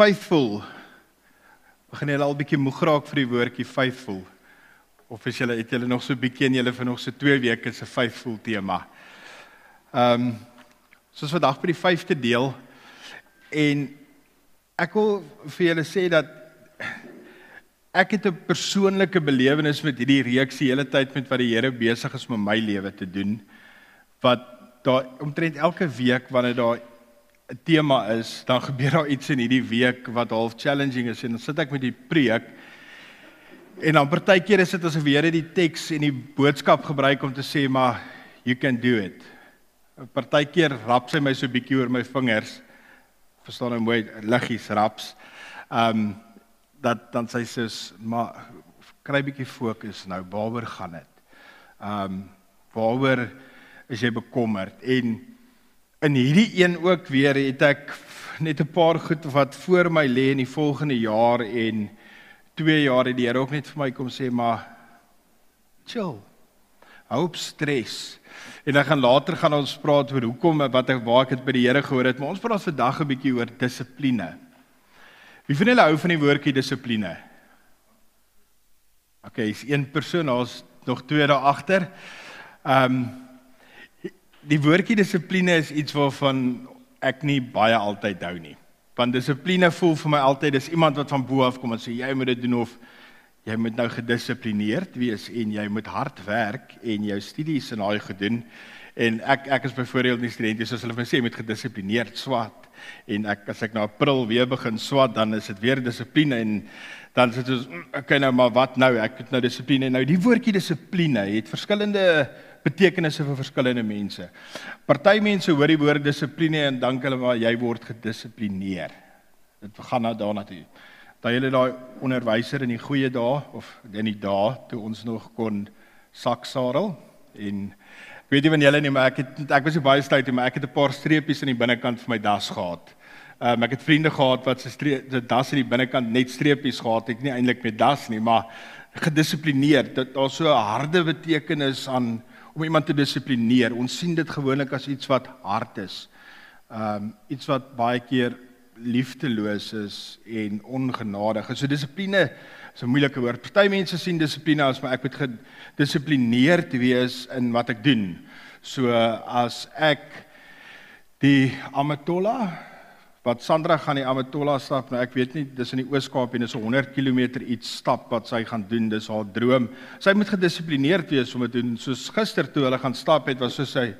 faithful. Begin julle al bietjie moeg raak vir die woordjie faithful? Of is julle het julle nog so bietjie en julle vir nog so 2 weke se faithful tema? Ehm um, soos vandag by die 5de deel en ek wil vir julle sê dat ek het 'n persoonlike belewenis met hierdie reeks die hele tyd met wat die Here besig is met my lewe te doen wat daar omtrent elke week wanneer daar 'n tema is, dan gebeur daar iets in hierdie week wat half challenging is en dan sit ek met die preek en dan partykeer is dit asof die Here die teks en die boodskap gebruik om te sê maar you can do it. Partykeer rap sy my so bietjie oor my vingers. Verstaan nou mooi liggies raps. Ehm um, dat dan sê sê maar kry bietjie fokus nou waaroor gaan dit? Ehm um, waaroor is jy bekommerd en in hierdie een ook weer het ek net 'n paar goed wat voor my lê in die volgende jaar en 2 jaar het die Here ook net vir my kom sê maar chill. Hou op stres. En dan gaan later gaan ons praat oor hoekom wat ek waar ek dit by die Here gehoor het, maar ons praat vandag 'n bietjie oor dissipline. Wie van julle hou van die woordjie dissipline? OK, is een persoon, ons nog twee daar agter. Ehm um, die woordjie dissipline is iets waarvan ek nie baie altyd hou nie. Want dissipline voel vir my altyd dis iemand wat van bo af kom en sê jy moet dit doen of jy moet nou gedissiplineerd wees en jy moet hard werk en jou studies en daai gedoen. En ek ek is byvoorbeeld nie studente soos hulle vir my sê met gedissiplineerd swat en ek as ek nou April weer begin swat dan is dit weer dissipline en dan sê dit mm, okay nou maar wat nou ek het nou dissipline nou die woordjie dissipline het verskillende betekenisse vir verskillende mense. Party mense hoor die woord dissipline en dink hulle maar jy word gedissiplineer. Dit gaan nou daarna toe. Daai hele daai onderwyser in die goeie dae of in die dae toe ons nog kon saksadel en Ek weet nie van julle nie, maar ek het ek was so baie stout, maar ek het 'n paar streepies aan die binnekant vir my das gehad. Um, ek het vriende gehad wat se streep se das aan die binnekant net streepies gehad het, nie eintlik met das nie, maar gedissiplineerd. Dit daar so 'n harde betekenis aan om iemand te dissiplineer. Ons sien dit gewoonlik as iets wat hard is. Um, iets wat baie keer liefdeloos is en ongenadig. So dissipline is 'n moeilike woord. Party mense sien dissipline as maar ek moet gedissiplineerd wees in wat ek doen. So as ek die Amatola wat Sandra gaan die Amatola stap, nou ek weet nie dis in die Oos-Kaap en dis 'n 100 km iets stap wat sy gaan doen. Dis haar droom. Sy moet gedissiplineerd wees om dit doen. Soos gister toe hulle gaan stap het, was so sy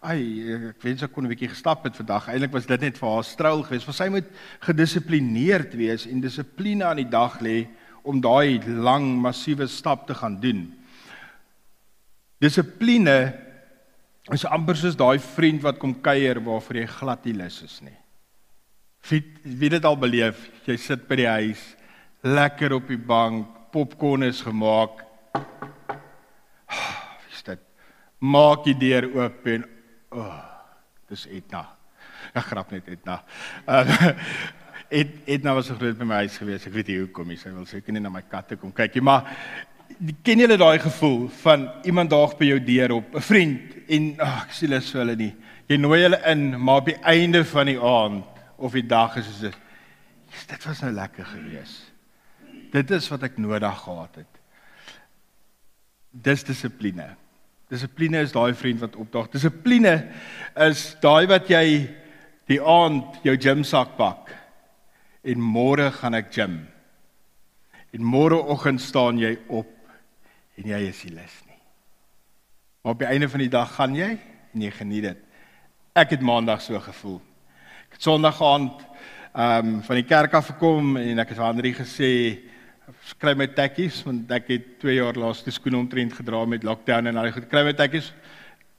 Ai, ek wens ek kon 'n bietjie gestap het vandag. Eilik was dit net vir haar struil geweest. Want sy moet gedissiplineerd wees en dissipline aan die dag lê om daai lang massiewe stap te gaan doen. Dissipline is amper soos daai vriend wat kom kuier waarvoor jy glad nie lus is nie. Wie wie dit al beleef, jy sit by die huis, lekker op die bank, popcorn is gemaak. Wie is dit? Maak die deur oop en o, oh, dis Etna. Ek grap net Etna. Uh, het het nou was so groot by my huis gewees. Ek weet nie hoekom nie. Sy wil seker nie na my katte kom kykie, maar ken julle daai gevoel van iemand daag by jou deur op 'n vriend en ag oh, ek sien hulle so hulle nie. Jy nooi hulle in, maar die einde van die aand of die dag is dit dit was nou lekker gewees. Dit is wat ek nodig gehad het. Dis dissipline. Dissipline is daai vriend wat opdaag. Dissipline is daai wat jy die aand jou gymsak pak en môre gaan ek gym. En môreoggend staan jy op en jy is nie lus nie. Maar op die einde van die dag gaan jy en jy geniet dit. Ek het maandag so gevoel. Ek het sonderdag aand ehm um, van die kerk af gekom en ek het aan Andri gesê skry my tekkies want ek het 2 jaar laas die skoene omtrent gedra met lockdown en al die goed. Kry my tekkies.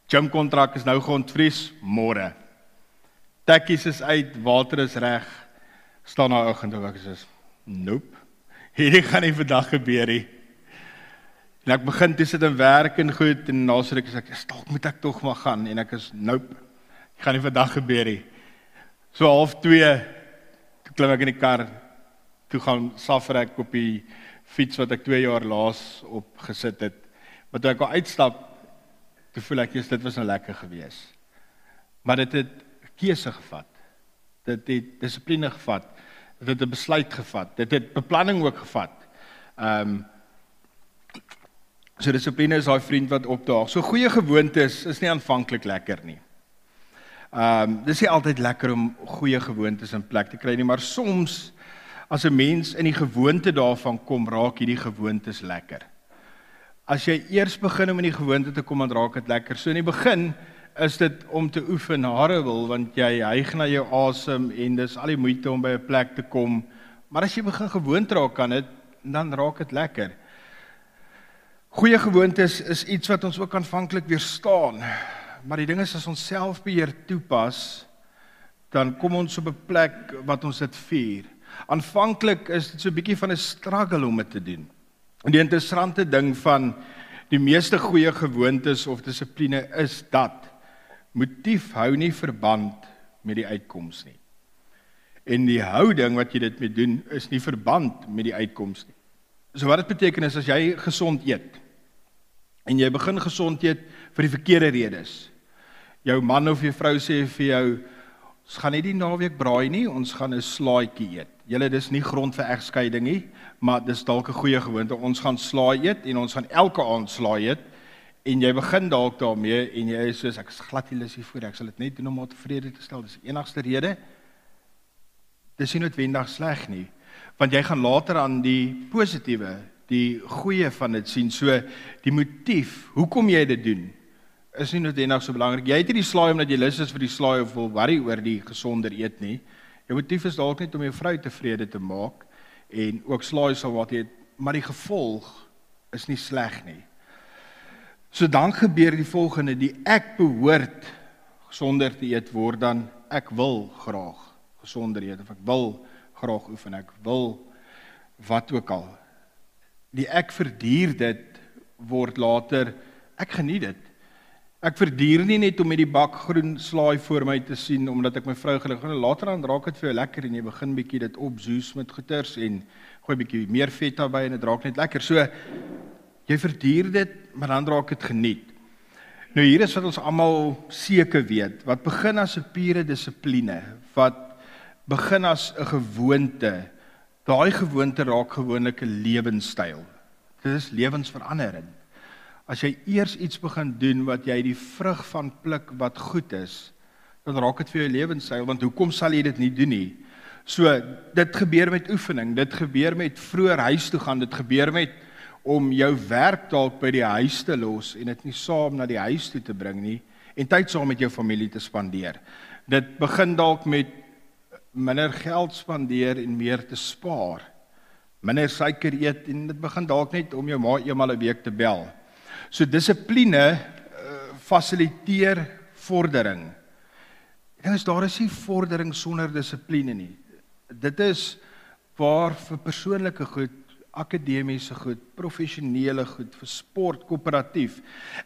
Gym kontrak is nou grondvries môre. Tekkies is uit, water is reg staan daar oggend en ek sê nope. Hierdie gaan nie vandag gebeur nie. En ek begin toe sit en werk en goed en na so ek sê ek dalk moet ek tog maar gaan en ek is nope. Dit gaan nie vandag gebeur nie. So half 2 toe klim ek in die kar toe gaan saffer ek op die fiets wat ek 2 jaar laas op gesit het. Maar toe ek al uitstap toe voel ek jy's dit was nou lekker gewees. Maar dit het keuse gevat. Dit het dissipline gevat Dit het 'n besluit gevat. Dit het beplanning ook gevat. Ehm um, So dissipline is daai vriend wat opdaag. So goeie gewoontes is nie aanvanklik lekker nie. Ehm um, dis nie altyd lekker om goeie gewoontes in plek te kry nie, maar soms as 'n mens in die gewoonte daarvan kom, raak hierdie gewoontes lekker. As jy eers begin om in die gewoonte te kom, dan raak dit lekker. So in die begin is dit om te oefen hare wil want jy hyg na jou asem en dis al die moeite om by 'n plek te kom. Maar as jy begin gewoond raak aan dit, dan raak dit lekker. Goeie gewoontes is iets wat ons ook aanvanklik weerstaan. Maar die ding is as ons selfbeheer toepas, dan kom ons op 'n plek wat ons dit vier. Aanvanklik is dit so 'n bietjie van 'n struggle om dit te doen. En die interessante ding van die meeste goeie gewoontes of dissipline is dat motief hou nie verband met die uitkoms nie. En die houding wat jy dit mee doen is nie verband met die uitkoms nie. So wat dit beteken is as jy gesond eet en jy begin gesond eet vir die verkeerde redes. Jou man of jou vrou sê vir jou ons gaan nie die naweek braai nie, ons gaan 'n slaaitjie eet. Julle dis nie grond vir egskeiding nie, maar dis dalk 'n goeie gewoonte. Ons gaan slaai eet en ons gaan elke aand slaai eet en jy begin dalk daarmee en jy is soos ek is glad nie lus hiervoor ek sal dit net doen om haar tevrede te stel. Dis die enigste rede. Dis nie noodwendig sleg nie want jy gaan later aan die positiewe, die goeie van dit sien. So die motief, hoekom jy dit doen, is nie noodwendig so belangrik. Jy het nie die slaai omdat jy lus is vir die slaai of wil worry oor die gesonder eet nie. Jou motief is dalk net om jou vrou tevrede te maak en ook slaai sal wat jy maar die gevolg is nie sleg nie. So dan gebeur die volgende, die ek behoort gesonder te eet word dan ek wil graag gesonder eet of ek wil graag oefen. Ek wil wat ook al. Die ek verduur dit word later ek geniet dit. Ek verduur nie net om met die bak groen slaai voor my te sien omdat ek my vrou gelukkig het. Later dan raak dit vir jou lekker en jy begin bietjie dit opzoes met goeters en gooi bietjie meer vet daarbey en dit raak net lekker. So jy verduur dit, maar dan raak dit geniet. Nou hier is wat ons almal seker weet, wat begin as 'n pure dissipline wat begin as 'n gewoonte. Daai gewoonte raak gewoonlik 'n lewenstyl. Dit is lewensverandering. As jy eers iets begin doen wat jy die vrug van pluk wat goed is, dan raak dit vir jou lewenstyl want hoekom sal jy dit nie doen nie? So dit gebeur met oefening, dit gebeur met vroeër huis toe gaan, dit gebeur met om jou werk dalk by die huis te los en dit nie saam na die huis toe te bring nie en tyd saam met jou familie te spandeer. Dit begin dalk met minder geld spandeer en meer te spaar. Minder suiker eet en dit begin dalk net om jou ma eenmal 'n week te bel. So dissipline uh, fasiliteer vordering. Ding is daar is nie vordering sonder dissipline nie. Dit is waar vir persoonlike goed, akademiese goed, professionele goed, vir sport, koöperatief.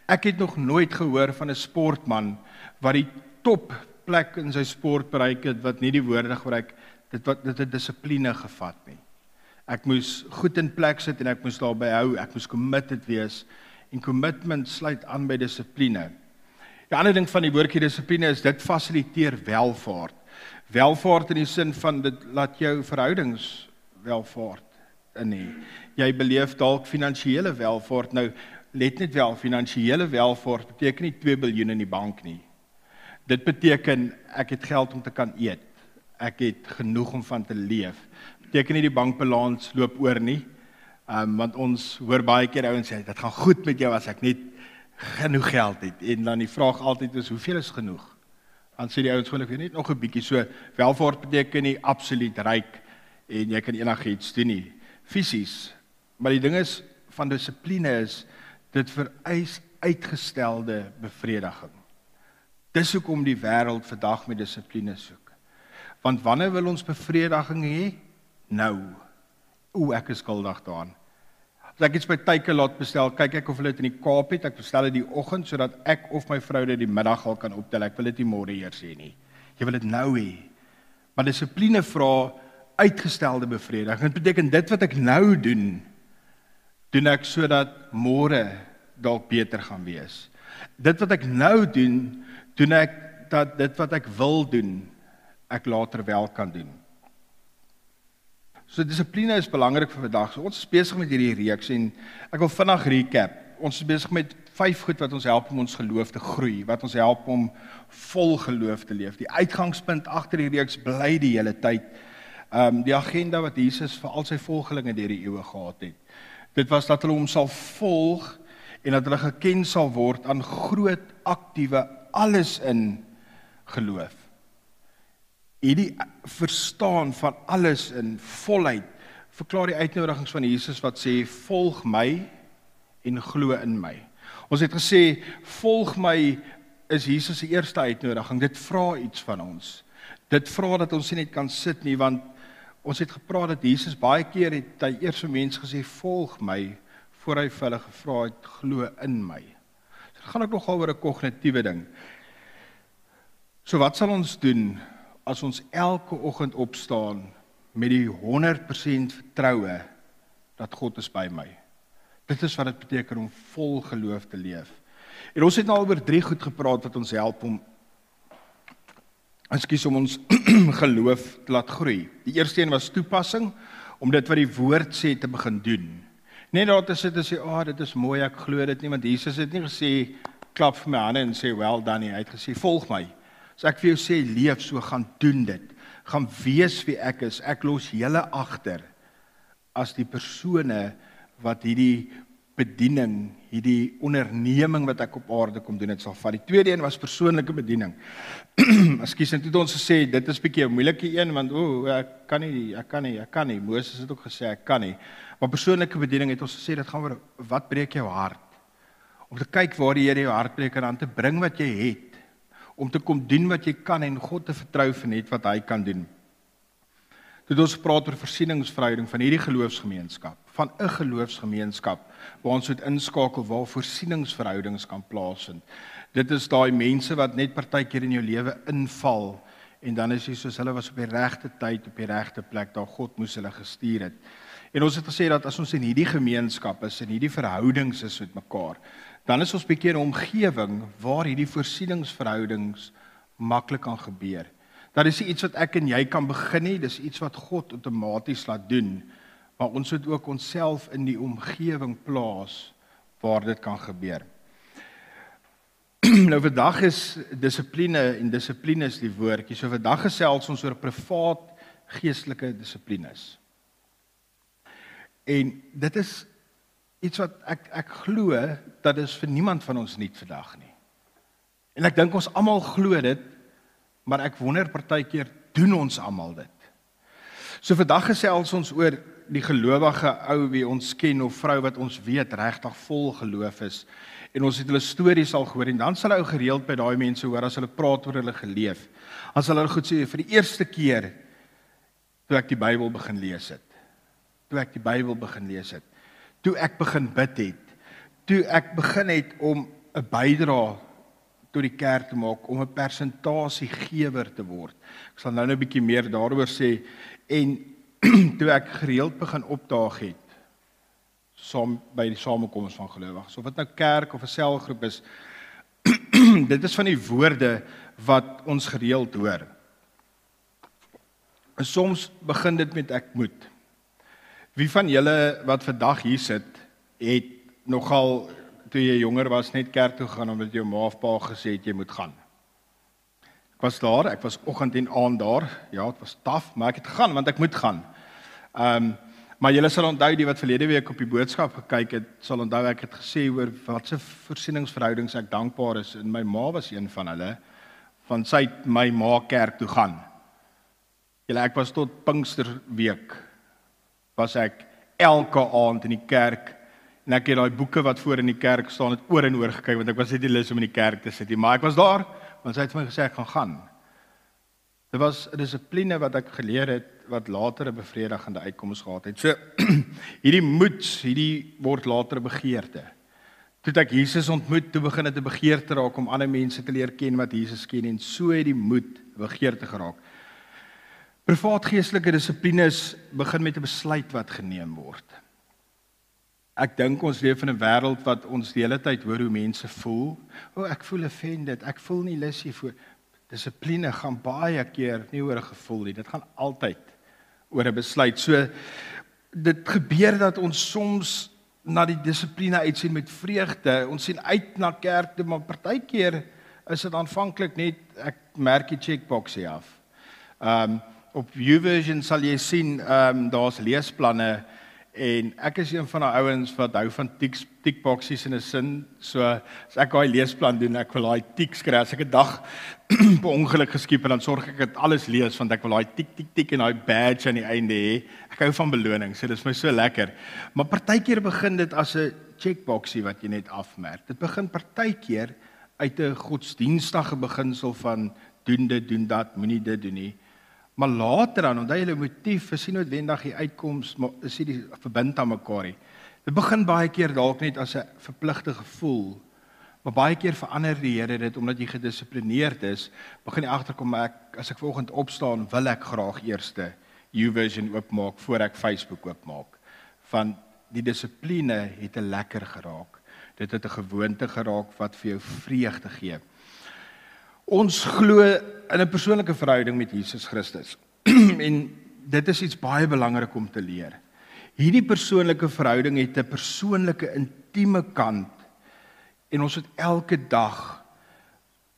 Ek het nog nooit gehoor van 'n sportman wat die top plek in sy sport bereik het wat nie die woorde gebruik dit wat dit het dissipline gevat nie. Ek moes goed in plek sit en ek moes daarby hou, ek moes committed wees en commitment sluit aan by dissipline. Die ander ding van die woordjie dissipline is dit fasiliteer welvaart. Welvaart in die sin van dit laat jou verhoudings welvaart in hê. Jy beleef dalk finansiële welvaart. Nou let net wel, finansiële welvaart beteken nie 2 miljard in die bank nie. Dit beteken ek het geld om te kan eet. Ek het genoeg om van te leef. Beteken nie die bankbalans loop oor nie. Ehm um, want ons hoor baie keer ouens sê dit gaan goed met jou as ek net genoeg geld het. En dan die vraag altyd is hoeveel is genoeg? Dan sê die ouens gewoonlik net nog 'n bietjie so welvaart beteken nie absoluut ryk en jy kan enigiets doen nie fisies. Maar die ding is van dissipline is dit vereis uitgestelde bevrediging. Dis hoekom die wêreld vandag met dissipline soek. Want wanneer wil ons bevrediging hê? Nou. O, ek is skuldig daaraan. As ek iets by Tyke laat bestel, kyk ek of hulle dit in die Kaap het. Ek bestel dit die oggend sodat ek of my vrou dit die middag al kan optel. Ek wil dit nie môre eers hê nie. Jy wil dit nou hê. Maar dissipline vra uitgestelde bevrediging. Dit beteken dit wat ek nou doen, doen ek sodat môre dalk beter gaan wees. Dit wat ek nou doen, doen ek dat dit wat ek wil doen ek later wel kan doen. So dissipline is belangrik vir vandag. So ons is besig met hierdie reeks en ek wil vinnig recap. Ons is besig met vyf goed wat ons help om ons geloof te groei, wat ons help om vol geloof te leef. Die uitgangspunt agter die reeks bly die hele tyd ehm um, die agenda wat Jesus vir al sy volgelinge deur die eeue gehad het. Dit was dat hulle hom sal volg en dat hulle geken sal word aan groot aktiewe alles in geloof. Hierdie verstaan van alles in volheid verklaar die uitnodigings van Jesus wat sê volg my en glo in my. Ons het gesê volg my is Jesus se eerste uitnodiging. Dit vra iets van ons. Dit vra dat ons nie net kan sit nie want Ons het gepraat dat Jesus baie keer het hy eers vir mense gesê volg my voor hy vir hulle gevra het glo in my. So dit gaan ook nogal oor 'n kognitiewe ding. So wat sal ons doen as ons elke oggend opstaan met die 100% vertroue dat God is by my? Dit is wat dit beteken om vol geloof te leef. En ons het nou al oor drie goed gepraat wat ons help om Ekskuus om ons geloof te laat groei. Die eerste een was toepassing om dit wat die woord sê te begin doen. Net daar te sit en sê, "Ag, oh, dit is mooi, ek glo dit nie," want Jesus het nie gesê klap vir my hande en sê, "Well done," nie. hy het gesê, "Volg my." So ek vir jou sê, leef so, gaan doen dit. Gaan wees wie ek is. Ek los julle agter as die persone wat hierdie bediening, hierdie onderneming wat ek op aarde kom doen, dit sal vat. Die tweede een was persoonlike bediening. Ekskuus, het ons gesê dit is bietjie 'n moeilike een want o, ek kan nie, ek kan nie, ek kan nie. Moses het ook gesê ek kan nie. Maar persoonlike bediening het ons gesê dit gaan oor wat breek jou hart? Om te kyk waar die Here jou hart breek en dan te bring wat jy het om te kom doen wat jy kan en God te vertrou vir net wat hy kan doen. Dit ons praat oor versieningsverhouding van hierdie geloofsgemeenskap, van 'n geloofsgemeenskap waar ons moet inskakel waar voorsieningsverhoudings kan plaasvind. Dit is daai mense wat net partykeer in jou lewe inval en dan is jy soos hulle was op die regte tyd op die regte plek daar God moes hulle gestuur het. En ons het gesê dat as ons in hierdie gemeenskap is en hierdie verhoudings is met mekaar, dan is ons bekeer 'n omgewing waar hierdie voorsieningsverhoudings maklik kan gebeur. Dat is iets wat ek en jy kan begin nie, dis iets wat God outomaties laat doen. Maar ons moet ook onsself in die omgewing plaas waar dit kan gebeur. nou vandag is dissipline en dissipline is die woordjie. So vandag gesels ons oor privaat geestelike dissiplines. En dit is iets wat ek ek glo dat dit vir niemand van ons nuut vandag nie. En ek dink ons almal glo dit maar ek wonder partykeer doen ons almal dit. So vandag gesels ons oor die gelowige ou wie ons ken of vrou wat ons weet regtig vol geloof is en ons het hulle stories al gehoor en dan sal ou gereeld by daai mense hoor as hulle praat oor hulle geleef. As hulle goed sê vir die eerste keer toe ek die Bybel begin lees het. Toe ek die Bybel begin lees het. Toe ek begin bid het. Toe ek begin het om 'n bydrae tot die kerk te maak om 'n persentasiegewer te word. Ek sal nou net 'n bietjie meer daaroor sê en toe ek gereeld begin opdaag het saam by die samekoms van gelowiges of dit nou kerk of 'n selgroep is dit is van die woorde wat ons gereeld hoor. En soms begin dit met ek moet. Wie van julle wat vandag hier sit het nogal toe jy jonger was net kerk toe gaan omdat jou ma of pa gesê het jy moet gaan. Ek was daar, ek was oggend en aand daar. Ja, dit was taaf, maar ek het gegaan want ek moet gaan. Ehm um, maar julle sal onthou die wat verlede week op die boodskap gekyk het, sal onthou ek het gesê oor wat se voorsieningsverhoudings ek dankbaar is en my ma was een van hulle van sy my ma kerk toe gaan. Julle ek was tot Pinksterweek was ek elke aand in die kerk En ek het daai boeke wat voor in die kerk staan het oor en oor gekyk want ek was net nie lus om in die kerk te sit nie, maar ek was daar want sy het vir my gesê ek gaan gaan. Dit was 'n dissipline wat ek geleer het wat later 'n bevredigende uitkoms gehad het. So hierdie moed, hierdie word later 'n begeerte. Toe ek Jesus ontmoet, toe begin dit 'n begeerte raak om ander mense te leer ken wat Jesus ken en so het die moed begeerte geraak. Privaat geestelike dissiplines begin met 'n besluit wat geneem word. Ek dink ons leef in 'n wêreld wat ons die hele tyd hoor hoe mense voel. O, oh, ek voel offended. Ek voel nie lus hiervoor. Dissipline gaan baie keer nie oor 'n gevoel nie. Dit gaan altyd oor 'n besluit. So dit gebeur dat ons soms na die dissipline uitsien met vreugde. Ons sien uit na kerk toe, maar partykeer is dit aanvanklik net ek merk die checkbox hier af. Ehm um, op YouVersion sal jy sien ehm um, daar's leesplanne En ek is een van daai ouens wat hou van tik tik boksies in 'n sin. So as ek daai leesplan doen, ek wil daai tik skry. As ek 'n dag per ongeluk geskiep en dan sorg ek dat alles lees want ek wil daai tik tik tik en daai badge aan die einde hê. Ek hou van beloning. So dit is my so lekker. Maar partykeer begin dit as 'n checkboxie wat jy net afmerk. Dit begin partykeer uit 'n godsdienstige beginsel van doen dit, doen dat, moenie dit doen nie. Maar later dan, onthou julle motief is nie noodwendig die uitkoms, maar is dit die verbind aan mekaar nie. Dit begin baie keer dalk net as 'n verpligte gevoel. Maar baie keer verander die Here dit omdat jy gedissiplineerd is, begin jy agterkom ek as ek vanoggend opstaan, wil ek graag eerste YouVersion oopmaak voor ek Facebook oopmaak. Van die dissipline het 'n lekker geraak. Dit het 'n gewoonte geraak wat vir jou vreugde gee. Ons glo in 'n persoonlike verhouding met Jesus Christus. en dit is iets baie belangrik om te leer. Hierdie persoonlike verhouding het 'n persoonlike intieme kant en ons moet elke dag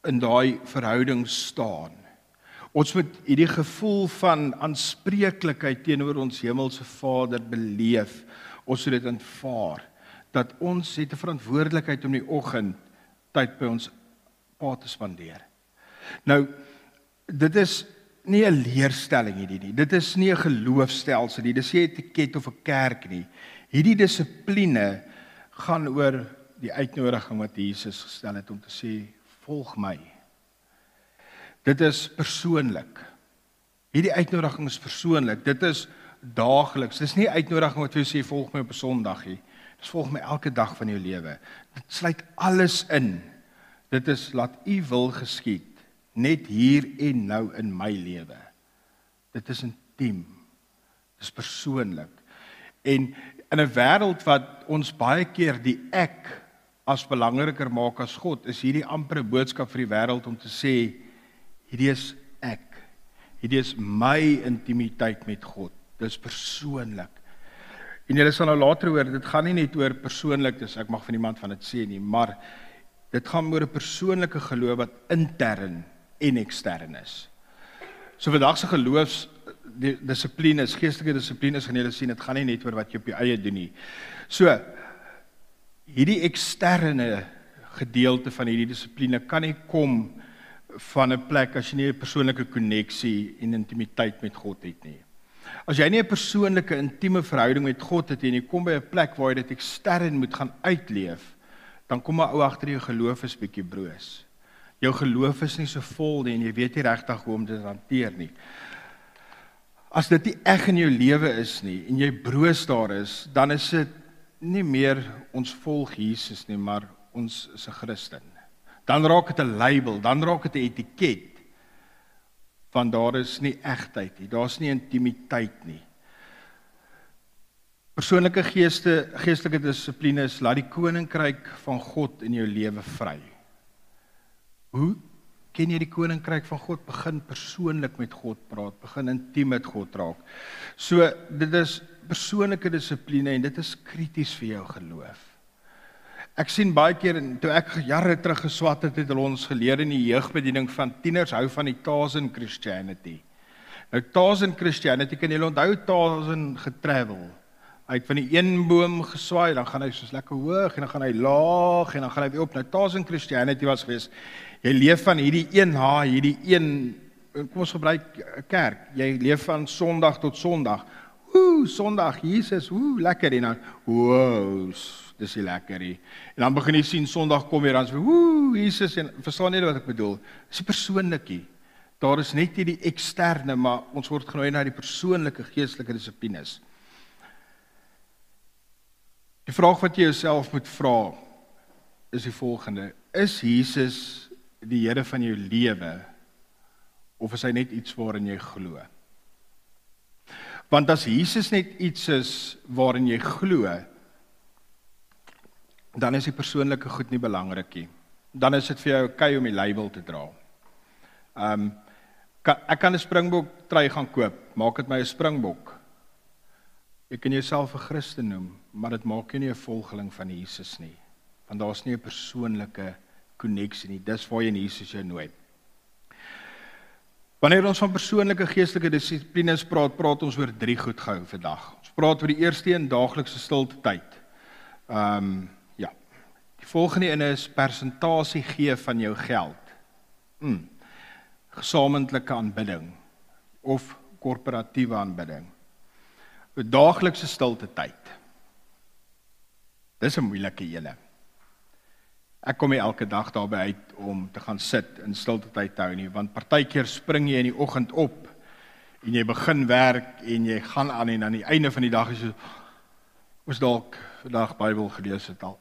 in daai verhouding staan. Ons moet hierdie gevoel van aanspreeklikheid teenoor ons hemelse Vader beleef. Ons moet dit aanvaar dat ons het 'n verantwoordelikheid om die oggend tyd by ons Pa te spandeer. Nou dit is nie 'n leerstelling hierdie nie. Dit is nie 'n geloofstelsel nie. Dis nie 'n etiket of 'n kerk nie. Hierdie dissipline gaan oor die uitnodiging wat Jesus gestel het om te sê volg my. Dit is persoonlik. Hierdie uitnodiging is persoonlik. Dit is daagliks. Dis nie 'n uitnodiging wat jy sê volg my op 'n Sondag nie. Dis volg my elke dag van jou lewe. Dit sluit alles in. Dit is laat u wil geskied net hier en nou in my lewe. Dit is intiem. Dit is persoonlik. En in 'n wêreld wat ons baie keer die ek as belangriker maak as God, is hierdie ampere boodskap vir die wêreld om te sê hierdie is ek. Hierdie is my intimiteit met God. Dit is persoonlik. En julle sal nou later hoor, dit gaan nie net oor persoonlik, dis ek mag van iemand van dit sê nie, maar dit gaan oor 'n persoonlike geloof wat intern en ekstern is. So vandag se geloofs dissipline, geestelike dissipline is gaan julle sien, dit gaan nie net oor wat jy op jou eie doen nie. So hierdie eksterne gedeelte van hierdie dissipline kan nie kom van 'n plek as jy nie 'n persoonlike koneksie en intimiteit met God het nie. As jy nie 'n persoonlike intieme verhouding met God het en jy kom by 'n plek waar jy dit ekstern moet gaan uitleef, dan kom 'n ou agter jou geloof is bietjie broos jou geloof is nie so vol nie en jy weet nie regtig hoe om dit te hanteer nie. As dit nie eg in jou lewe is nie en jy broos daar is, dan is dit nie meer ons volg Jesus nie, maar ons is 'n Christen. Dan raak dit 'n label, dan raak dit 'n etiket van daar is nie egtheid nie, daar's nie intimiteit nie. Persoonlike geeste geestelike dissipline is laat die koninkryk van God in jou lewe vry. Hoe ken jy die koninkryk van God? Begin persoonlik met God praat, begin intiem met God raak. So dit is persoonlike dissipline en dit is krities vir jou geloof. Ek sien baie keer en toe ek jare terug geswat het, het ons geleer in die jeugbediening van tieners hou van die Tazen Christianity. Nou Tazen Christianity kan jy onthou Tazen getravel. Hy het van die een boom geswaai, dan gaan hy soos lekker hoog en dan gaan hy laag en dan gaan hy weer op. Nou Tazen Christianity was gewees Jy leef van hierdie een ha, hierdie een kom ons gebruik kerk. Jy leef van Sondag tot Sondag. Ooh, Sondag Jesus, ooh, lekker en dan wow, dis ie lekker hier. En dan begin jy sien Sondag kom weer dan so, ooh, Jesus en verstaan nie wat ek bedoel. Dis 'n persoonlikie. Daar is net hierdie eksterne, maar ons word genooi na die persoonlike geestelike dissiplines. Die vraag wat jy jouself moet vra is die volgende: Is Jesus die Here van jou lewe of is hy net iets waarin jy glo? Want as Jesus net iets is waarin jy glo, dan is die persoonlike goed nie belangrik nie. Dan is dit vir jou okay om die label te dra. Um Kan ek kan 'n springbok trui gaan koop. Maak dit my 'n springbok. Jy kan jouself 'n Christen noem, maar dit maak jou nie 'n volgeling van Jesus nie. Want daar's nie 'n persoonlike koneksie nie. Dis waar jy in Jesus jou nooi. Wanneer ons van persoonlike geestelike dissiplines praat, praat ons oor drie goed gehou vandag. Ons praat oor die eerste een daaglikse stilte tyd. Ehm um, ja. Die volgende een is persentasie gee van jou geld. Mm. Gesamentlike aanbidding of korporatiewe aanbidding. 'n Daaglikse stilte tyd. Dis 'n moeilike een. Ek kom nie elke dag daarby uit om te gaan sit in stilte tyd te hou nie, want partykeer spring jy in die oggend op en jy begin werk en jy gaan aan en aan die einde van die dag is jy moes dalk vandag Bybel gelees het al.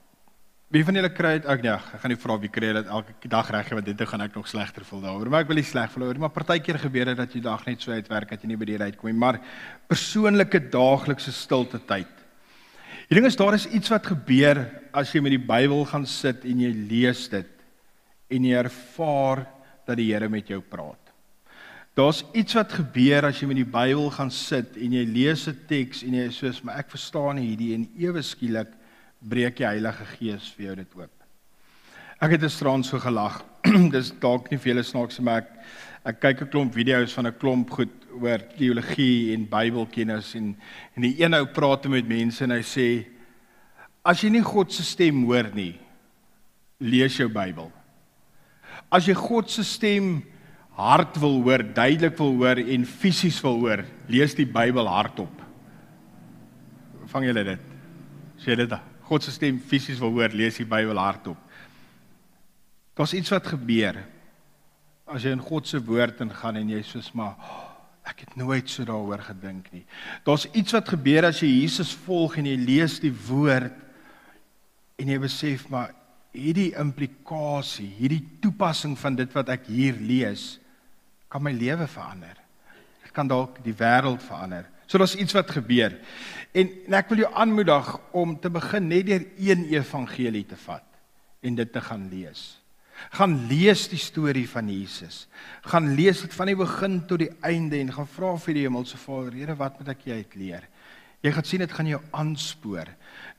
Wie van julle kry dit ook nie? Ek gaan nie vra wie kry dit elke dag reg want dit gaan ek nog slegter voel daaroor. Maar ek wil nie sleg voel oor, maar partykeer gebeur dit dat jy dag net so uitwerk dat jy nie by die uit kom nie, maar persoonlike daaglikse stilte tyd Die ding is daar is iets wat gebeur as jy met die Bybel gaan sit en jy lees dit en jy ervaar dat die Here met jou praat. Daar's iets wat gebeur as jy met die Bybel gaan sit en jy lees 'n teks en jy sê maar ek verstaan hierdie en ewe skielik breek die Heilige Gees vir jou dit oop. Ek het 'n strand so gelag. Dis dalk nie vir julle snaaks maar ek ek kyk 'n klomp video's van 'n klomp goed oor teologie en Bybelkennis en en die een ou praat met mense en hy sê as jy nie God se stem hoor nie lees jou Bybel. As jy God se stem hard wil hoor, duidelik wil hoor en fisies wil hoor, lees die Bybel hardop. Vang julle dit? As jy dit God se stem fisies wil hoor, lees die Bybel hardop. Daar's iets wat gebeur as jy in God se woord ingaan en jy soos maar oh, ek het nooit so daaroor gedink nie. Daar's iets wat gebeur as jy Jesus volg en jy lees die woord en jy besef maar hierdie implikasie, hierdie toepassing van dit wat ek hier lees kan my lewe verander. Dit kan dalk die wêreld verander. So daar's iets wat gebeur. En, en ek wil jou aanmoedig om te begin net deur een evangelie te vat en dit te gaan lees. Gaan lees die storie van Jesus. Gaan lees dit van die begin tot die einde en gaan vra vir die hemelse Vader, Here, wat moet ek uit leer? Jy gaan sien dit gaan jou aanspoor.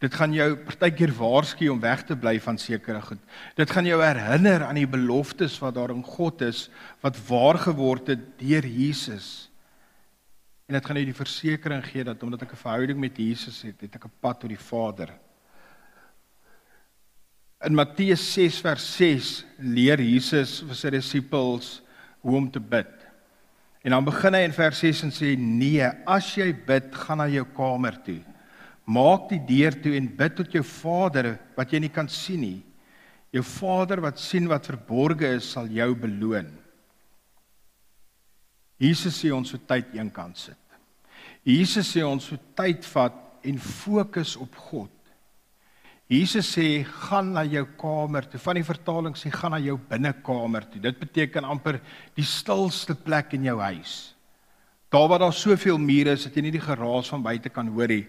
Dit gaan jou partykeer waarsku om weg te bly van sekere goed. Dit gaan jou herinner aan die beloftes wat daar in God is wat waar geword het deur Jesus. En dit gaan jou die versekering gee dat omdat ek 'n verhouding met Jesus het, het ek 'n pad tot die Vader. In Matteus 6 vers 6 leer Jesus vir sy disippels hoe om te bid. En dan begin hy in vers 6 en sê: "Nee, as jy bid, gaan na jou kamer toe. Maak die deur toe en bid tot jou Vader wat jy nie kan sien nie. Jou Vader wat sien wat verborge is, sal jou beloon." Jesus sê ons moet tyd eenkant sit. Jesus sê ons moet tyd vat en fokus op God. Jesus sê gaan na jou kamer toe. Van die vertaling sê gaan na jou binnekamer toe. Dit beteken amper die stilste plek in jou huis. Daar waar daar soveel mure is dat jy nie die geraas van buite kan hoor nie.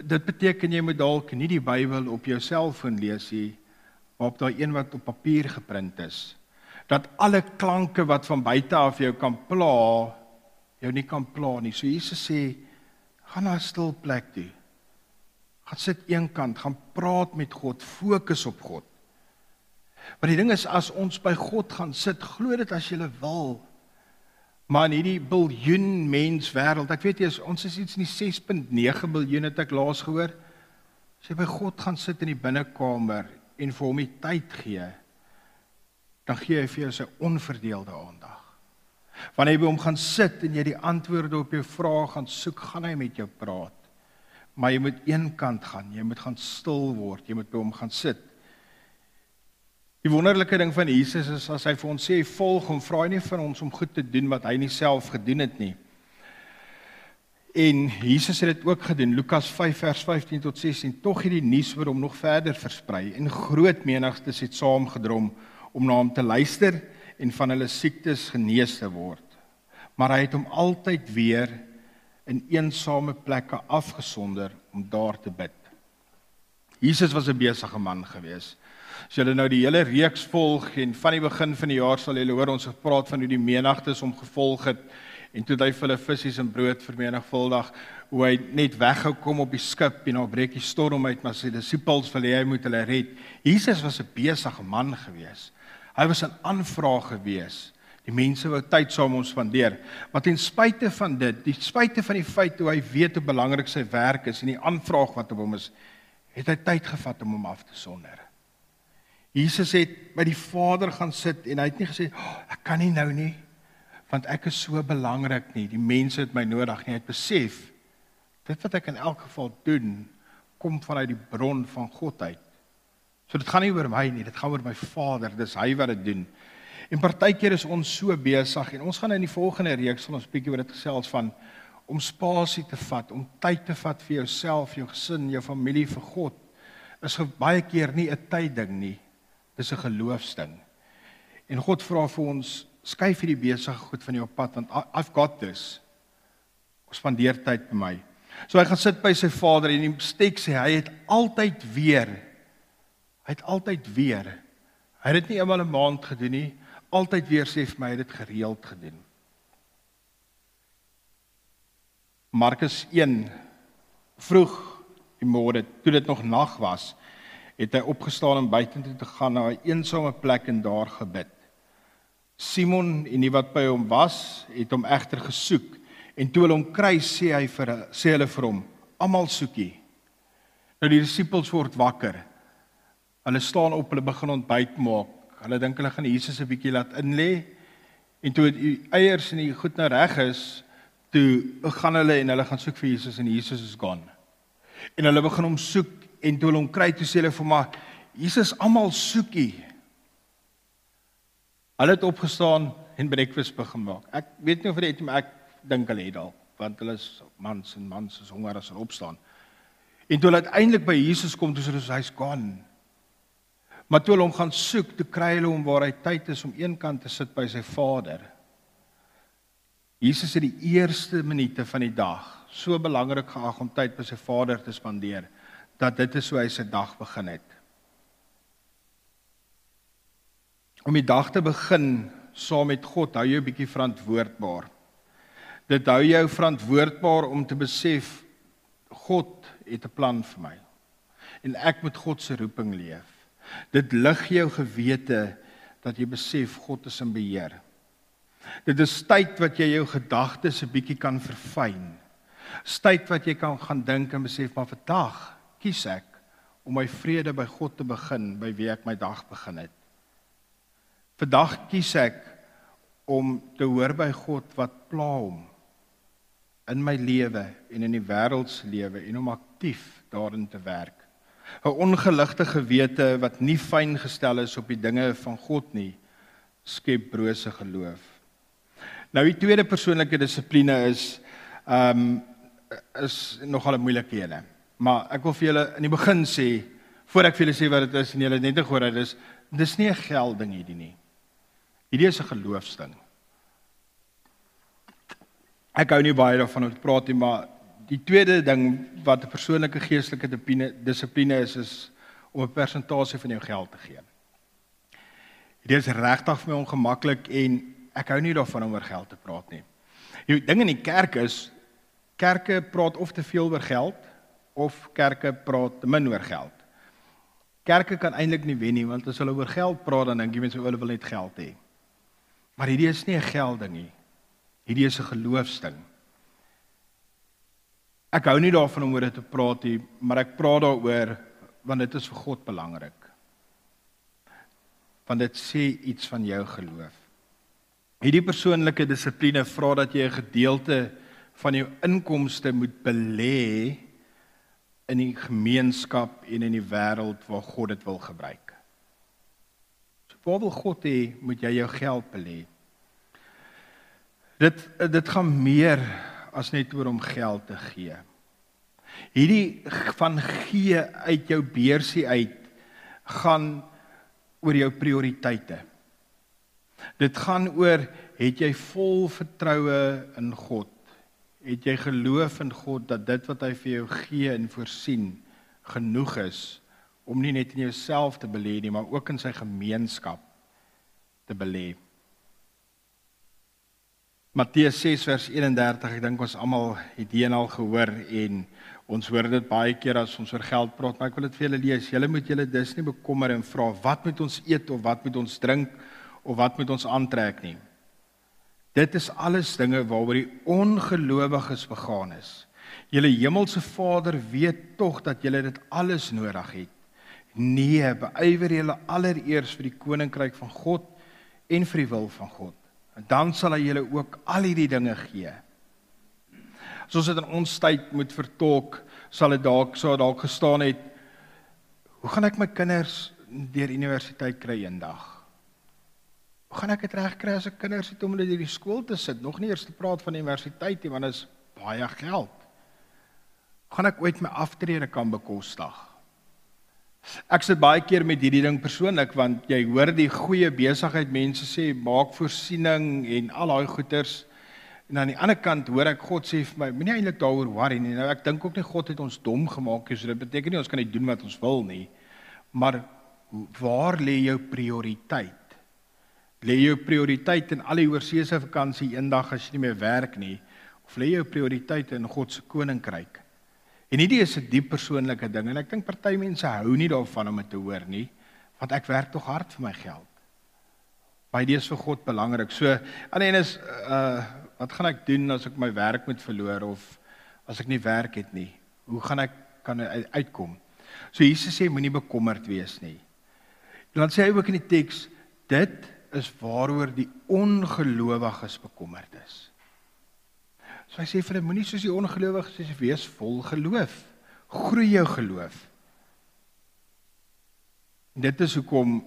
Dit beteken jy moet dalk nie die Bybel op jou selfoon lees nie, maar op daai een wat op papier geprint is. Dat alle klanke wat van buite af jou kan pla, jou nie kan pla nie. So Jesus sê gaan na 'n stil plek toe gaan sit eenkant, gaan praat met God, fokus op God. Maar die ding is as ons by God gaan sit, glo dit as jy wil. Maar in hierdie biljoen mens wêreld, ek weet jy is ons is iets in die 6.9 biljoen het ek laas gehoor. As jy by God gaan sit in die binnekamer en vir hom die tyd gee, dan gee hy vir jou sy onverdeelde aandag. Wanneer jy by hom gaan sit en jy die antwoorde op jou vrae gaan soek, gaan hy met jou praat. Maar jy moet een kant gaan. Jy moet gaan stil word. Jy moet by hom gaan sit. Die wonderlike ding van Jesus is as hy vir ons sê volg hom, vra hy nie van ons om goed te doen wat hy nie self gedoen het nie. En Jesus het dit ook gedoen. Lukas 5 vers 15 tot 16. Tog het die nuus oor hom nog verder versprei en groot menigtes het saamgedrom om na hom te luister en van hulle siektes genees te word. Maar hy het hom altyd weer in eensame plekke afgesonder om daar te bid. Jesus was 'n besige man gewees. As julle nou die hele reeks volg en van die begin van die jaar sal julle hoor ons het gepraat van hoe die menigtes om gevolg het en toe hy vir hulle visse en brood vermenigvuldig, hoe hy net weghou kom op die skip en nou breek die storm uit, maar sy disippels wil hy moet hulle red. Jesus was 'n besige man gewees. Hy was 'n aanvraag gewees. Die mense wou tyd saam ons spandeer. Maar ten spyte van dit, ten spyte van die feit hoe hy weet hoe belangrik sy werk is en die aanvraag wat op hom is, het hy tyd gevat om hom af te sonder. Jesus het by die Vader gaan sit en hy het nie gesê, oh, "Ek kan nie nou nie, want ek is so belangrik nie. Die mense het my nodig nie." Hy het besef dit wat ek in elk geval doen, kom vanuit die bron van God uit. So dit gaan nie oor my nie, dit gaan oor my Vader. Dis hy wat dit doen. En partykeer is ons so besig en ons gaan in die volgende reeks van ons bietjie oor dit gesels van om spasie te vat, om tyd te vat vir jouself, jou gesin, jou familie vir God. Is baie keer nie 'n tydding nie. Dis 'n geloofsding. En God vra vir ons, skuif hierdie besige goed van jou pad want I've got this. Ons spandeer tyd by my. So hy gaan sit by sy vader en die stek sê hy het altyd weer hy het altyd weer hy het dit nie eenmal 'n maand gedoen nie altyd weer sê vir my hy het dit gereeld gedoen Markus 1 vroeg die môre toe dit nog nag was het hy opgestaan en buitentoe te gaan na 'n eensame plek en daar gebid Simon en die wat by hom was het hom egter gesoek En toe hulle hom kry, sê hy vir sê hulle vir hom, almal soekie. Nou die disippels word wakker. Hulle staan op, hulle begin ontbyt maak. Hulle dink hulle gaan Jesus 'n bietjie laat in lê. En toe die eiers en die goed nou reg is, toe gaan hulle en hulle gaan soek vir Jesus en Jesus is gone. En hulle begin hom soek en toe hulle hom kry, toe sê hulle vir hom, Jesus, almal soekie. Hulle het opgestaan en breakfast begin maak. Ek weet nie of dit maar ek dink hulle het dalk want hulle is mans en mans is honger as hulle opstaan. En toe hulle uiteindelik by Jesus kom, toe is hy's gone. Maar toe hulle hom gaan soek, toe kry hulle hom waar hy tyd is om eenkant te sit by sy Vader. Jesus het die eerste minute van die dag so belangrik geag om tyd by sy Vader te spandeer dat dit is hoe hy sy dag begin het. Om die dag te begin saam met God, hou jy 'n bietjie verantwoordbaar. Dit hou jou verantwoordbaar om te besef God het 'n plan vir my. En ek moet God se roeping leef. Dit lig jou gewete dat jy besef God is in beheer. Dit is tyd wat jy jou gedagtes 'n bietjie kan verfyn. Tyd wat jy kan gaan dink en besef maar vandag kies ek om my vrede by God te begin by wie ek my dag begin het. Vandag kies ek om te hoor by God wat pla hom in my lewe en in die wêreld se lewe en om aktief daarin te werk. 'n Ongeligte gewete wat nie fyn gestel is op die dinge van God nie, skep brose geloof. Nou die tweede persoonlike dissipline is ehm um, is nogal 'n moeilike een. Maar ek wil vir julle in die begin sê voor ek vir julle sê wat dit is en julle net gehoor het, dis dis nie 'n gelding hierdie nie. Hierdie is 'n geloofsding. Ek hou nie baie daarvan om te praat nie, maar die tweede ding wat 'n persoonlike geestelike dissipline is is om 'n persentasie van jou geld te gee. Dit is regtig vir my ongemaklik en ek hou nie daarvan om oor geld te praat nie. Die ding in die kerk is kerke praat of te veel oor geld of kerke praat te min oor geld. Kerke kan eintlik nie wen nie want as hulle oor geld praat dan dink jy mense hulle wil net geld hê. Maar hierdie is nie 'n gelding nie. Hierdie is 'n geloofsding. Ek hou nie daarvan om oor dit te praat nie, maar ek praat daaroor want dit is vir God belangrik. Want dit sê iets van jou geloof. Hierdie persoonlike dissipline vra dat jy 'n gedeelte van jou inkomste moet belê in die gemeenskap en in die wêreld waar God dit wil gebruik. So waar wil God hê moet jy jou geld belê? Dit dit gaan meer as net oor om geld te gee. Hierdie van gee uit jou beursie uit gaan oor jou prioriteite. Dit gaan oor het jy vol vertroue in God? Het jy geloof in God dat dit wat hy vir jou gee en voorsien genoeg is om nie net in jouself te belê nie, maar ook in sy gemeenskap te belê. Matteus 6 vers 31, ek dink ons almal het dit al gehoor en ons hoor dit baie keer as ons oor geld praat, maar ek wil dit vir julle lees. Julle moet julle dus nie bekommer en vra wat moet ons eet of wat moet ons drink of wat moet ons aantrek nie. Dit is alles dinge waaroor die ongelowiges begaan is. Julle hemelse Vader weet tog dat julle dit alles nodig het. Nee, beywer julle allereers vir die koninkryk van God en vir die wil van God. En dan sal hy julle ook al hierdie dinge gee. As ons dit in ons tyd moet vertolk, sal dit dalk sou dalk gestaan het Hoe gaan ek my kinders deur universiteit kry eendag? Hoe gaan ek dit regkry as ek kinders het om hulle hierdie skool te sit? Nog nie eers te praat van universiteit nie, want dit is baie geld. Hoe gaan ek ooit my aftrede kan bekostig? Ek sit baie keer met hierdie ding persoonlik want jy hoor die goeie besigheid mense sê maak voorsiening en al daai goeders en aan die ander kant hoor ek God sê vir my moenie eintlik daaroor worry nie. Nou ek dink ook nie God het ons dom gemaak nie, so dit beteken nie ons kan net doen wat ons wil nie. Maar waar lê jou prioriteit? Lê jou prioriteit in al die oorseese vakansie eendag as jy nie meer werk nie of lê jou prioriteit in God se koninkryk? En hierdie is 'n diep persoonlike ding en ek dink party mense hou nie daarvan om dit te hoor nie, want ek werk tog hard vir my geld. Baie dis vir God belangrik. So aan en is uh wat gaan ek doen as ek my werk moet verloor of as ek nie werk het nie? Hoe gaan ek kan uitkom? So Jesus sê moenie bekommerd wees nie. Dan sê hy ook in die teks dit is waaroor die ongelowiges bekommerd is. So hy sê vir hulle moenie soos die ongelowiges sê wees vol geloof. Groei jou geloof. Dit is hoekom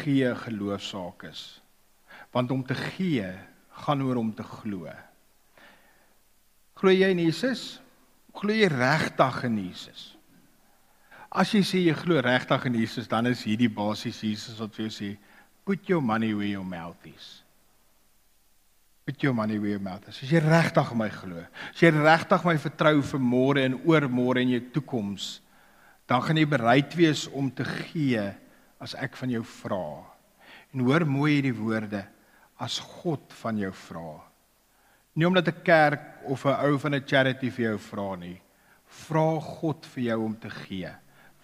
gee geloofsaak is. Want om te gee gaan oor om te glo. Glo jy in Jesus? Glo jy regtig in Jesus? As jy sê jy glo regtig in Jesus, dan is hierdie basies Jesus wat vir jou sê, Put your money where your mouth is. Put your money where your mouth is. As jy regtig my glo, as jy regtig my vertrou vir môre en oormôre en jou toekoms, dan gaan jy bereid wees om te gee as ek van jou vra. En hoor mooi hierdie woorde, as God van jou vra. Nie omdat 'n kerk of 'n ou van 'n charity vir jou vra nie. Vra God vir jou om te gee.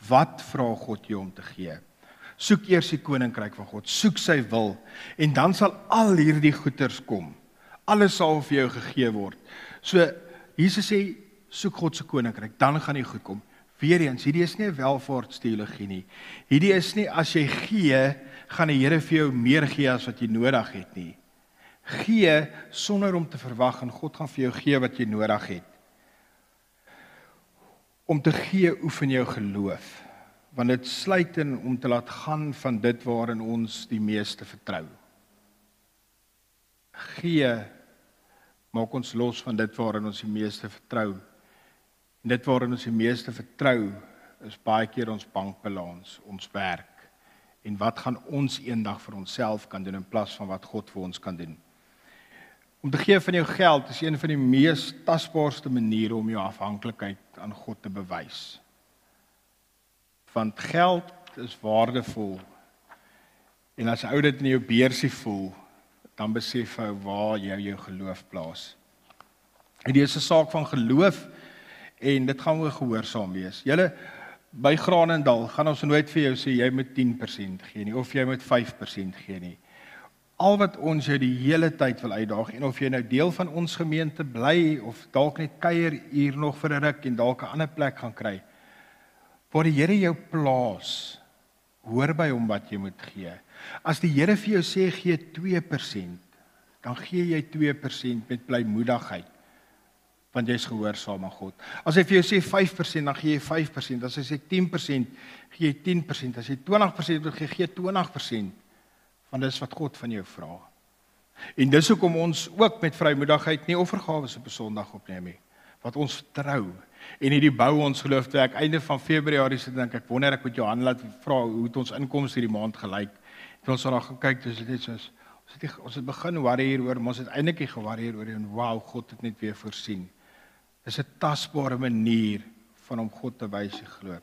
Wat vra God jou om te gee? Soek eers die koninkryk van God, soek sy wil en dan sal al hierdie goeders kom. Alles sal vir jou gegee word. So Jesus sê soek God se koninkryk, dan gaan dit goed kom. Weereens, hierdie is nie 'n welvaartsteologie nie. Hierdie is nie as jy gee, gaan die Here vir jou meer gee as wat jy nodig het nie. Gee sonder om te verwag en God gaan vir jou gee wat jy nodig het. Om te gee oefen jou geloof want dit sluit in om te laat gaan van dit waarin ons die meeste vertrou. Gee maak ons los van dit waarin ons die meeste vertrou. En dit waarin ons die meeste vertrou is baie keer ons bankbalans, ons werk en wat gaan ons eendag vir onsself kan doen in plaas van wat God vir ons kan doen. Om te gee van jou geld is een van die mees tasbaarste maniere om jou afhanklikheid aan God te bewys want geld is waardevol. En as ou dit in jou beursie voel, dan besef jy waar jy jou geloof plaas. Dit is 'n saak van geloof en dit gaan oor gehoorsaam wees. Julle by Granendal gaan ons nooit vir jou sê jy moet 10% gee nie of jy moet 5% gee nie. Al wat ons jou die hele tyd wil uitdaag en of jy nou deel van ons gemeente bly of dalk net kuier hier nog vir 'n ruk en dalk 'n ander plek gaan kry waar die Here jou plaas, hoor by hom wat jy moet gee. As die Here vir jou sê gee 2%, dan gee jy 2% met blymoedigheid want jy's gehoorsaam aan God. As hy vir jou sê 5%, dan gee jy 5%. As hy sê 10%, gee jy 10%. As hy 20% wil gee, gee 20%. Want dis wat God van jou vra. En dis hoekom ons ook met vrymoedigheid nie offergawe op 'n Sondag opneem nie. Wat ons vertrou en hierdie bou ons geloof toe ek einde van Februarie sit dink ek wonder ek moet Johan laat vra hoe het ons inkomste hierdie maand gelyk. Het ons daar gekyk dis net soos ons het die, ons het begin worry hieroor maar ons het eintlik ge worry hieroor en wow God het net weer voorsien. Dis 'n tasbare manier van om God te wys jy glo.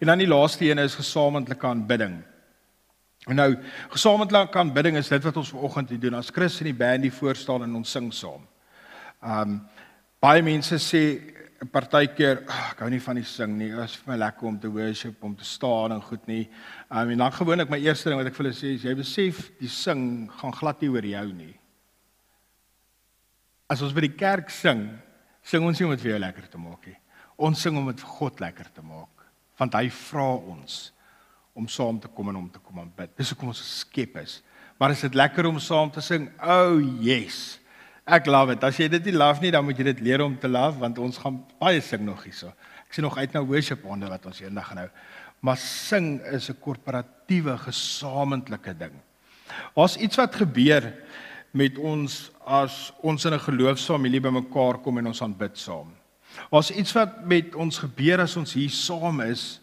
En dan die laaste een is gesamentlike aanbidding. En nou gesamentlike aanbidding is dit wat ons vanoggend hier doen. As Chris en die band hier voor staan en ons sing saam. Um baie mense sê partykeer, oh, ek hou nie van die sing nie. Dit is vir my lekker om te worship, om te staan en goed nie. Um en dan gewoonlik my eerste ding wat ek vir hulle sê is jy besef die sing gaan glad nie oor jou nie. As ons by die kerk sing, sing ons nie om dit vir jou lekker te maak nie. Ons sing om dit vir God lekker te maak want hy vra ons om saam te kom en om te kom aanbid. Dis hoekom ons geskep is. Maar is dit lekker om saam te sing? Oh yes. Ek love dit. As jy dit nie love nie, dan moet jy dit leer om te love want ons gaan baie sing nog hierso. Ek sien nog uit na worship onder wat ons eendag gaan hou. Maar sing is 'n korporatiewe gesamentlike ding. Ons iets wat gebeur met ons as ons in 'n geloofsfamilie bymekaar kom en ons aanbid saam. Was iets wat met ons gebeur as ons hier saam is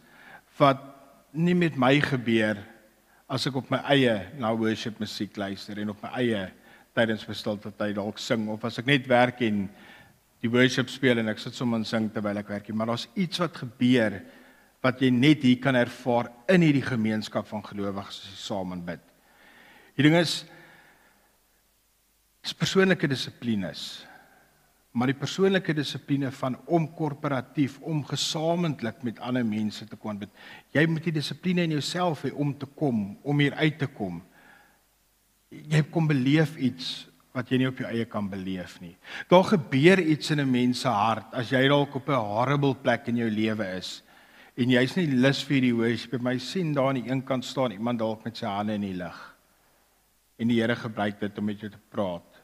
wat nie met my gebeur as ek op my eie na worship musiek luister en op my eie tydens my stilte tyd dalk sing of as ek net werk en die worship speel en ek sit sommer en sing terwyl ek werk, maar daar's iets wat gebeur wat jy net hier kan ervaar in hierdie gemeenskap van gelowiges as jy saam aanbid. Die ding is is persoonlike dissiplines maar die persoonlike dissipline van om korporatief om gesamentlik met ander mense te kon bid. Jy moet die dissipline in jouself hê om te kom, om hier uit te kom. Jy kom beleef iets wat jy nie op jou eie kan beleef nie. Daar gebeur iets in 'n mens se hart as jy dalk op 'n horrible plek in jou lewe is en jy's nie lus vir die worship. By my sien daar aan die een kant staan iemand dalk met sy hande in die lug. En die Here gebruik dit om met jou te praat.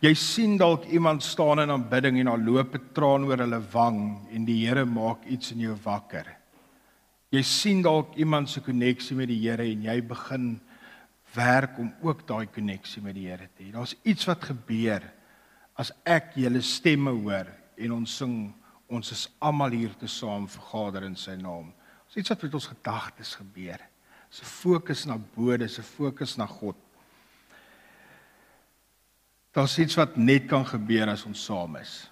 Jy sien dalk iemand staan in aanbidding en daar loop 'n traan oor hulle wang en die Here maak iets in jou wakker. Jy sien dalk iemand se koneksie met die Here en jy begin werk om ook daai koneksie met die Here te hê. Daar's iets wat gebeur as ek julle stemme hoor en ons sing ons is almal hier te saam vergader in sy naam. Ons iets wat met ons gedagtes gebeur. 'n Fokus na bo, 'n fokus na God. Daar's iets wat net kan gebeur as ons saam is.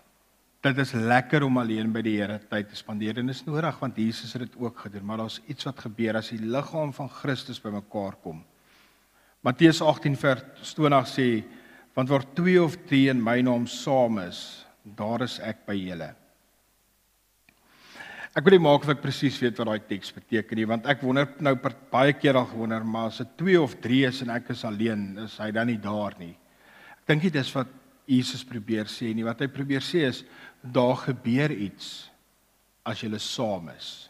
Dit is lekker om alleen by die Here tyd te spandeer en is nodig want Jesus het dit ook gedoen, maar daar's iets wat gebeur as die liggaam van Christus bymekaar kom. Matteus 18 vers 20 sê, want waar twee of drie in my naam saam is, daar is ek by julle. Ek wil nie maak of ek presies weet wat daai teks beteken nie, want ek wonder nou baie keer al gewonder, maar as dit twee of drie is en ek is alleen, is hy dan nie daar nie dink nie dis wat Jesus probeer sê nie. Wat hy probeer sê is daar gebeur iets as jy saam is.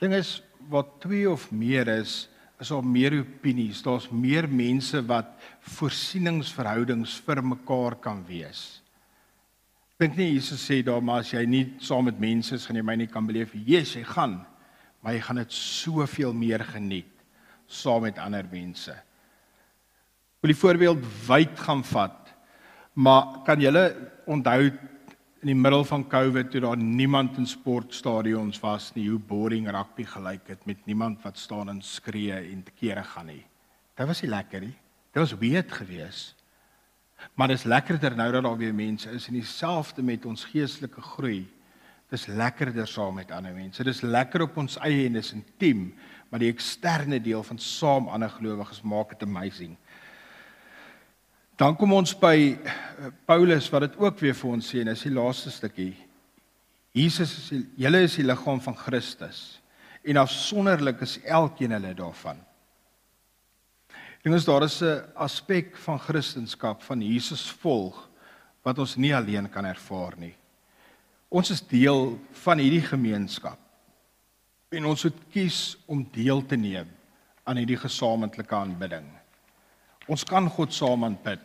Ding is wat twee of meer is, is al meer opinies. Daar's meer mense wat voorsieningsverhoudings vir mekaar kan wees. Dink nie Jesus sê daar maar as jy nie saam met mense is gaan jy my nie kan beleef. Jesus, jy gaan, maar jy gaan dit soveel meer geniet saam met ander mense wil die voorbeeld wyd gaan vat. Maar kan julle onthou in die middel van Covid toe daar niemand in sportstadions was nie, hoe boring rugby gelyk het met niemand wat staan en skree en te kere gaan nie. Dit was nie lekker nie. Dit was weird geweest. Maar dit is lekkerder nou dat daar weer mense is en dieselfde met ons geestelike groei. Dis lekkerder saam met ander mense. Dis lekker op ons eie en dis intiem, maar die eksterne deel van saam ander gelowiges maak dit amazing. Dan kom ons by eh, Paulus wat dit ook weer vir ons sê en dis die laaste stukkie. Jesus is julle is die liggaam van Christus en afsonderlik is elkeen hulle daarvan. Dingens daar is 'n aspek van Christendom van Jesus volg wat ons nie alleen kan ervaar nie. Ons is deel van hierdie gemeenskap en ons moet kies om deel te neem aan hierdie gesamentlike aanbidding. Ons kan God saam aanbid.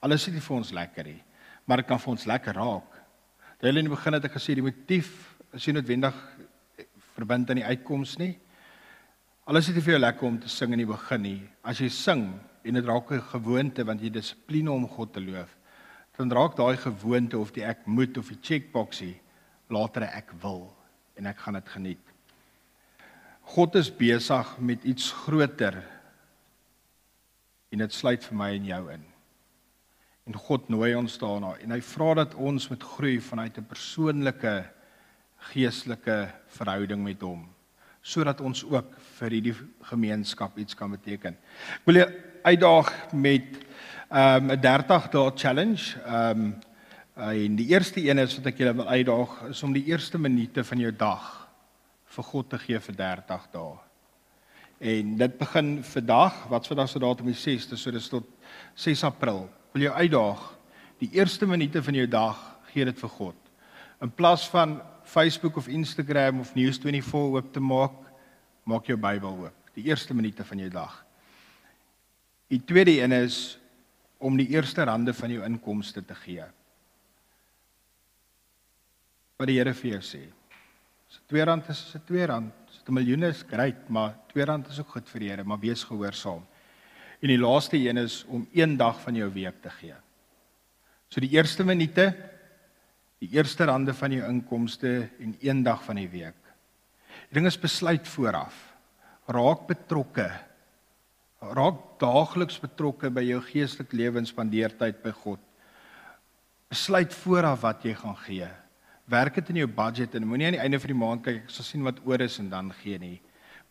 Alles is nie vir ons lekker nie, maar dit kan vir ons lekker raak. Terwyl in die begin het ek gesê die motief is nie noodwendig verbind aan die uitkoms nie. Alles is nie vir jou lekker om te sing in die begin nie. As jy sing en dit raak 'n gewoonte want jy dissipline om God te loof, dan raak daai gewoonte of die ek moet of die checkboxie later ek wil en ek gaan dit geniet. God is besig met iets groter en dit sluit vir my en jou in. En God nooi ons daarna en hy vra dat ons moet groei vanuit 'n persoonlike geestelike verhouding met hom sodat ons ook vir hierdie gemeenskap iets kan beteken. Ek wil jou uitdaag met ehm, 'n um, 30 dae challenge. Ehm um, en die eerste een is wat ek julle wil uitdaag is om die eerste minute van jou dag vir God te gee vir 30 dae. En dit begin vandag, wat vandag se datum is 6, so dis tot 6 April. Wil jou uitdaag die eerste minute van jou dag gee dit vir God. In plaas van Facebook of Instagram of News24 oop te maak, maak jou Bybel oop. Die eerste minute van jou dag. Die tweede een is om die eerste rande van jou inkomste te gee. Wat die Here vir jou sê. As dit R2 is, is dit R2. 'n miljoen is, great, maar R2 is ook goed vir die Here, maar wees gehoorsaam. En die laaste een is om een dag van jou week te gee. So die eerste minute die eerste rande van jou inkomste en een dag van die week. Die ding is besluit vooraf. Raak betrokke. Raak daagliks betrokke by jou geestelike lewe en spandeer tyd by God. Besluit vooraf wat jy gaan gee. Werk dit in jou budget en moenie aan die einde van die maand kyk ek sal sien wat oor is en dan gee nie.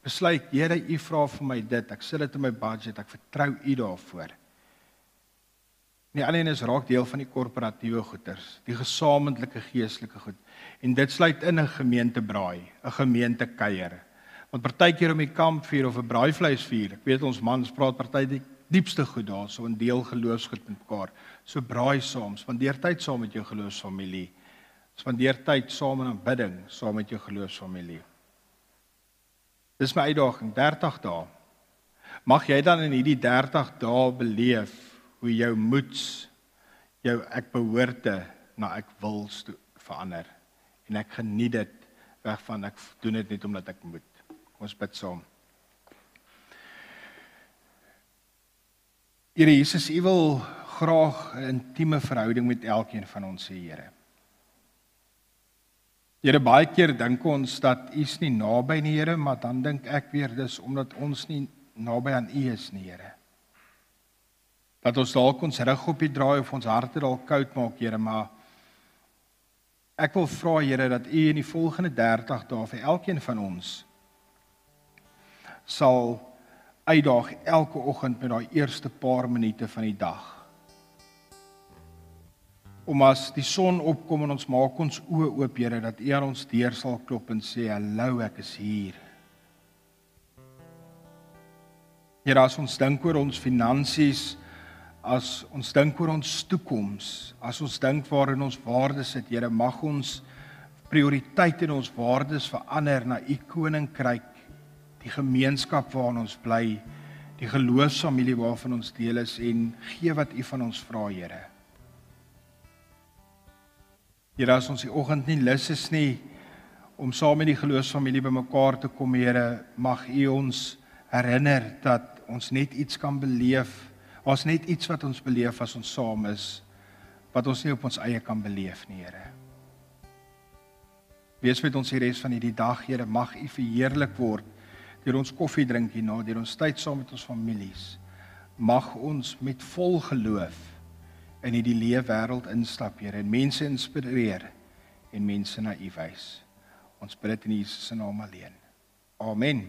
Besluit, Here, U vra vir my dit. Ek sit dit in my budget. Ek vertrou U daarvoor. Nie alleen is raak deel van die korporatiewe goeders, die gesamentlike geestelike goed. En dit sluit in 'n gemeentebraai, 'n gemeentekuier. Want partykeer om die kampvuur of 'n braaivleisvuur, ek weet ons mans praat party die diepste goed daar, so 'n deel geloofsgoed met mekaar. So braai saam, spandeer tyd saam met jou geloofsfamilie. Spandeer tyd saam in aanbidding saam met jou geloofsfamilie. Dis my uitdaging 30 dae. Mag jy dan in hierdie 30 dae beleef hoe jou moeds jou ek behoorte na ek wil verander en ek geniet dit weg van ek doen dit net omdat ek moet ons bid saam Here Jesus u wil graag 'n intieme verhouding met elkeen van ons Here Here baie keer dink ons dat u is nie naby nie Here maar dan dink ek weer dis omdat ons nie naby aan u is nie Here dat ons dalk ons rug op die draai of ons harte dalk koud maak, Here, maar ek wil vra Here dat U in die volgende 30 dae vir elkeen van ons sal uitdaag elke oggend met daai eerste paar minute van die dag. Om as die son opkom en ons maak ons oë oop, Here, dat U aan ons deur sal klop en sê, "Hallo, ek is hier." Here, as ons dink oor ons finansies, as ons dink oor ons toekoms, as ons dink waarin ons waardes sit, Here, mag ons prioriteit in ons waardes verander na u koninkryk, die gemeenskap waarin ons bly, die geloofsfamilie waarvan ons deel is en gee wat u van ons vra, Here. Here, as ons die oggend nie lus is nie om saam met die geloofsfamilie bymekaar te kom, Here, mag u ons herinner dat ons net iets kan beleef Ons net iets wat ons beleef as ons saam is wat ons nie op ons eie kan beleef nie, Here. Wees met ons die res van hierdie dag, Here, mag U verheerlik word deur ons koffie drink hierna, deur ons tyd saam met ons families. Mag ons met vol geloof in hierdie lewe wêreld instap, Here, en mense inspireer en mense na U wys. Ons bid dit in Jesus se naam alleen. Amen.